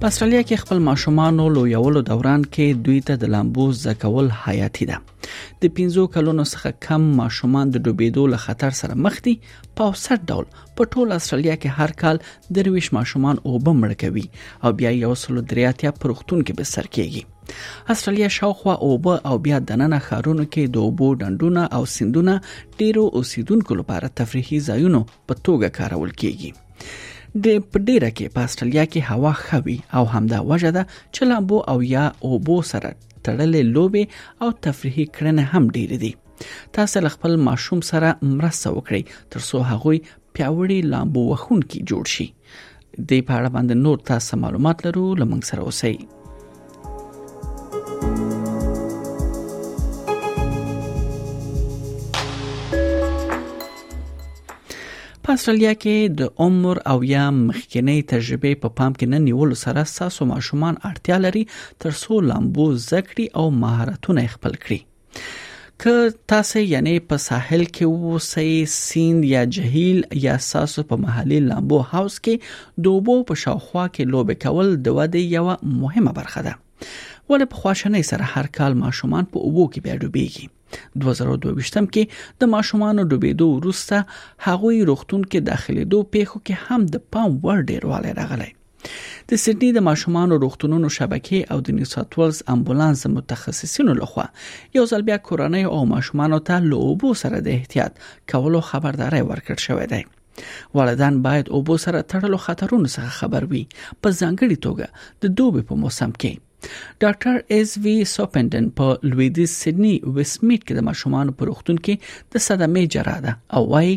په استرالیا کې خپل ماشومان لویولو دوران کې دوی ته د لامبو زکول حیاتي ده د 15 کلونو څخه کم ماشومان د ډوبېدو له خطر سره مخ دي په اوسط ډول په ټول استرالیا کې هر کال درویش ماشومان اوبه مړ کوي او بیا یو سل دریا ته پرختون کې به سر کیږي استرالیا شاوخوا اوبه او بیا دننه ښارونو کې د اوبو ډنډونه او سندونه ډیرو اوسیدونکو لپاره تفریحي ځایونو په توګه کارول کیږي د پډیره کې په استرالیا کې هوا خوي او همدا وجه ده چې لامبو او یا اوبو سره تړلې لوبي او تفریحي کړنې هم ډیر دي تاسو له خپل ماشوم سره مرسته وکړئ ترڅو هغه پیاوړي لامبو وخونکي جوړ شي دی په اړه باندې نور تاسو معلومات لرو لمنګ سره اوسئ په استرالیا کې د عمر او یا مخکنی تجربه په پا پام کې نه نیول سره ساسو ماشومان اړتیا لري تر څو لامبو زکړي او مهارتونه خپل کړي که تاسو یعنی په ساحل کې اوسئ سیند یا جهیل یا ساسو په محلي لامبو هاوس کې دوبو په شاوخوا کې لوبه کول د ودې یو مهمه برخه ده ولې په خواشنۍ سره هر کال ماشومان په اوبو کې بیا ډوبېږي 2022م کې د ماشومان ډوبېدو وروسته هغوی روغتون کې داخلي دوه پیښو کې هم د پام وړ ډیروالی راغلی د سیدنی د ماشومان روغتونونو شبکې او د نیوساتولز امبولانس متخصصینو لخوا یو ځل بیا کورنۍ او ماشومان ته لوبو سره د احتیاط کولو خبرداري ورکړ شوې ده والدان باید اوبو سره تړلو خطرونو څخه خبر وي په ځانګړي توګه د دوبي په موسم کې ډاکټر ایس وی سوپندن په لویدیز سیدنی ویسټمیټ کې د ماشومان په روغتون کې د صدمې جراده او وایي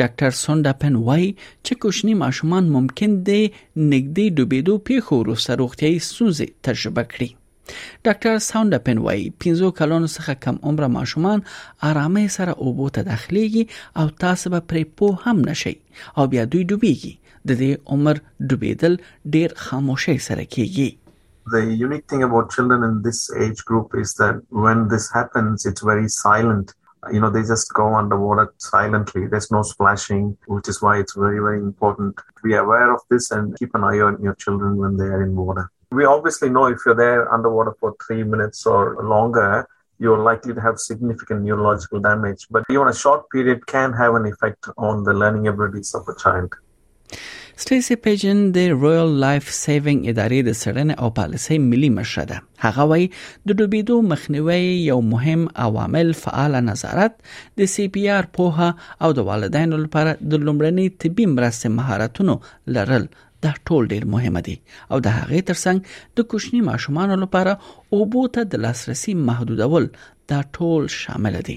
ډاکټر سونډاپن وایي چې کوچني ماشومان ممکن د نږدې ډوبېدو پیښو وروسته روغتیايي ستونزې تجربه کړي ډاکټر ساوندپن وایي پنځو کلونو څخه کم عمر ماشومان آرامۍ سره اوبو ته داخليږي او تاسو به پرې پوه هم نشئ او بیا دوی ډوبېږي د دې عمر ډوبېدل ډیر خاموشۍ سره کیږي the unique thing about children in this age group is that when this happens, it's very silent. You know, they just go underwater silently. There's no splashing, which is why it's very, very important to be aware of this and keep an eye on your children when they are in water. We obviously know if you're there underwater for three minutes or longer, you're likely to have significant neurological damage. But even a short period can have an effect on the learning abilities of a child. سټیسی پیجن د رویال لایف سیوینګ ادارې د سړنې او پالیسۍ ملي مشره ده هغه وای د ډوبېدو مخنیوي یو مهم عوامل فعال نظارت د سی پی آر پوها او د والدینو لپاره د لومړنۍ طبي مرستې مهارتونو لرل دا ټول ډیر مهم دي او د هغې ترڅنګ د کوچني ماشومان لپاره اوبو ته د لاسرسي محدودول دا ټول شامل دي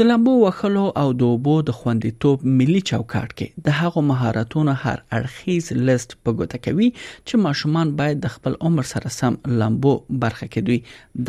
د لامبو وهلو او د اوبو د خوندیتوب ملي چوکاټ کې د هغو مهارتونو هر اړخیز لیست په ګوته کوي چې ماشومان باید د خپل عمر سره سم لامبو برخه کې دوی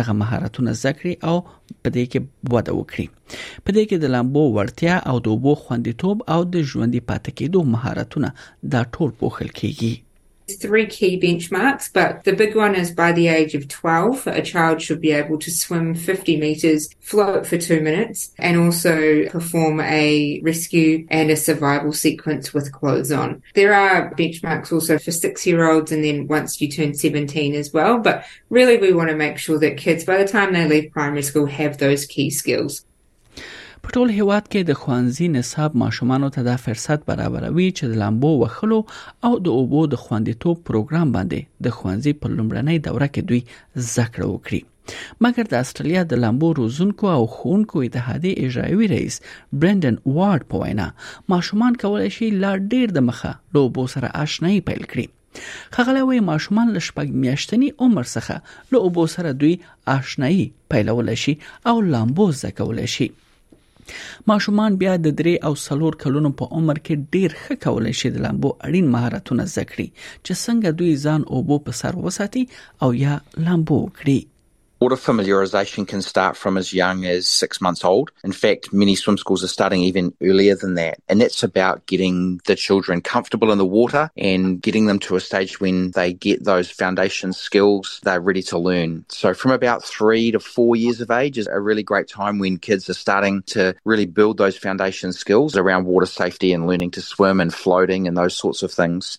دغه مهارتونه زده کړي او په دې کې وده وکړي په دې کې د لامبو ورتیا او د اوبو خوندیتوب او د ژوندۍ پاتې کېدو مهارتونه دا ټول پوښل کیږي three key benchmarks, but the big one is by the age of 12, a child should be able to swim 50 metres, float for two minutes, and also perform a rescue and a survival sequence with clothes on. There are benchmarks also for six year olds and then once you turn 17 as well, but Really we want to make sure that kids by the time they leave primary school have those key skills. په ټول هیواد کې د خوانزي نصاب ماشومانو ته دا فرصت برابروي چې د لامبو وخلو او د اوبو د خوندیتوب پروګرام باندې د خوانزي په لومړنۍ دوره کې دوی زکړه وکړي مګر د استرالیا د لامبو روزونکو او خونکو اتحادیې اجرایوي رئیس برندن وارد په وینا ماشومان کولای شي لا ډیر د مخه لوبو سره آشنایی پیل کړي خغلی وای ماشومان له شپږ میاشتنی عمر څخه له اوبو سره دوی آشنایی پیلول شي او لامبو زده کول شي ماشومان بیا د درې او څلور کلونو په عمر کې ډیر ښه کولای شي د لامبو اړین مهارتونه زده کړي چې څنګه دوی ځان اوبو په سر وساتي او یا لامبو وکړي Water familiarisation can start from as young as six months old. In fact, many swim schools are starting even earlier than that. And that's about getting the children comfortable in the water and getting them to a stage when they get those foundation skills they're ready to learn. So, from about three to four years of age is a really great time when kids are starting to really build those foundation skills around water safety and learning to swim and floating and those sorts of things.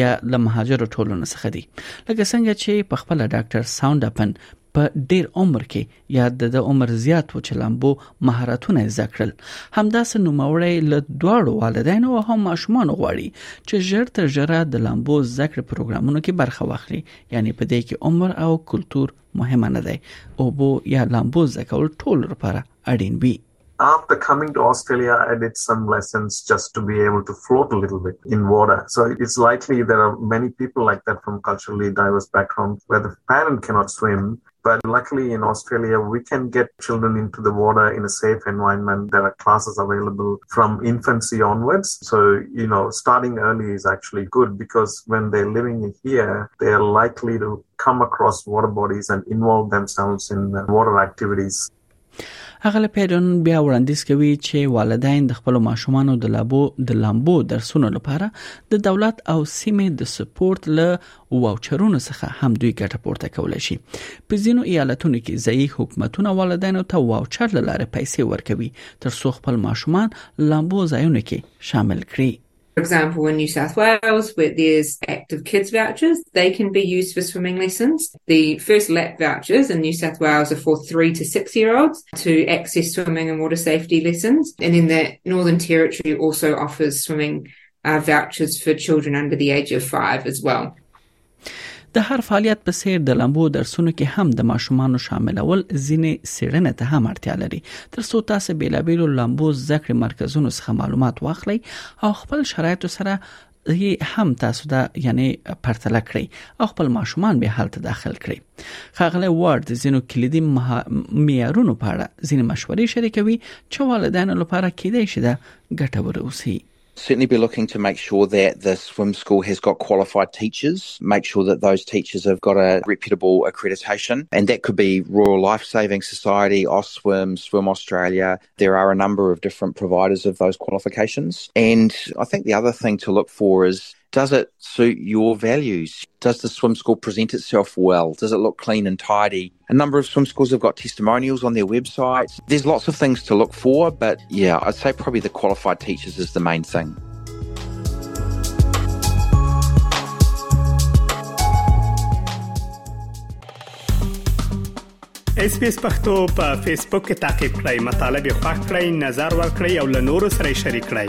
یا له مهاجرو ټولنو څخه دي لکه څنګه چې په خپل ډاکټر ساوند اپن په ډیر عمر کې یا د عمر زیات و چې لامبو مهارتونه زده کړل همداسې نوموړی له دواړو والدینو او هم ماشومان غواړي چې ژر تر ژره د لامبو زده کړې پروګرامونو کې برخه واخلي یعنی په دې کې عمر او کلچر مهمه نه ده او بو یا لامبو زده کول ټول لپاره اړین وي after coming to Australia, I did some lessons just to be able to float a little bit in water. So it's likely there are many people like that from culturally diverse backgrounds where the parent cannot swim But luckily in Australia, we can get children into the water in a safe environment. There are classes available from infancy onwards. So, you know, starting early is actually good because when they're living here, they're likely to come across water bodies and involve themselves in water activities. اغله پیډن بیا وړاندیز کوي چې والدین د خپل ماشومانو د لابو د لامبو درسونو لپاره د دولت او سیمې د سپورت له واوچرونو څخه هم دوی ګټه پورته کولای شي په ځینو ایالتونو کې ځایي حکومتونه والدینو ته واوچر لاره پیسې ورکوي ترڅو خپل ماشومان لامبو ځایونو کې شامل کړي For example, in New South Wales, where there's active kids vouchers, they can be used for swimming lessons. The first lap vouchers in New South Wales are for three to six year olds to access swimming and water safety lessons. And then the Northern Territory also offers swimming uh, vouchers for children under the age of five as well. د هر فعالیت په څیر د لمبو درسونو کې هم د ماشومانو شاملول ځینې سیړنه ته هم اړتیا لري تر څو تاسو بیلابیلو لمبو زده کړې مرکزونو څخه معلومات واخلئ او خپل شرایط سره یې هم تاسو دا یعنی پرتله کړئ او خپل ماشومان به حالت داخل کړئ خغله وارد زینو کلیدي معیارونو په اړه ځینې مشورې شریکوي چې والدینو لپاره کېدای شي دا ګټور اوسي certainly be looking to make sure that the swim school has got qualified teachers, make sure that those teachers have got a reputable accreditation. And that could be Royal Life Saving Society, OSWIM, Swim Australia. There are a number of different providers of those qualifications. And I think the other thing to look for is does it suit your values? Does the swim school present itself well? Does it look clean and tidy? A number of swim schools have got testimonials on their websites. There's lots of things to look for, but yeah, I'd say probably the qualified teachers is the main thing. اس پی اس پختو په فیسبوک کې تا کې پلی مطلب یو فاک کړئ نظر ور کړئ او له نورو سره شریک کړئ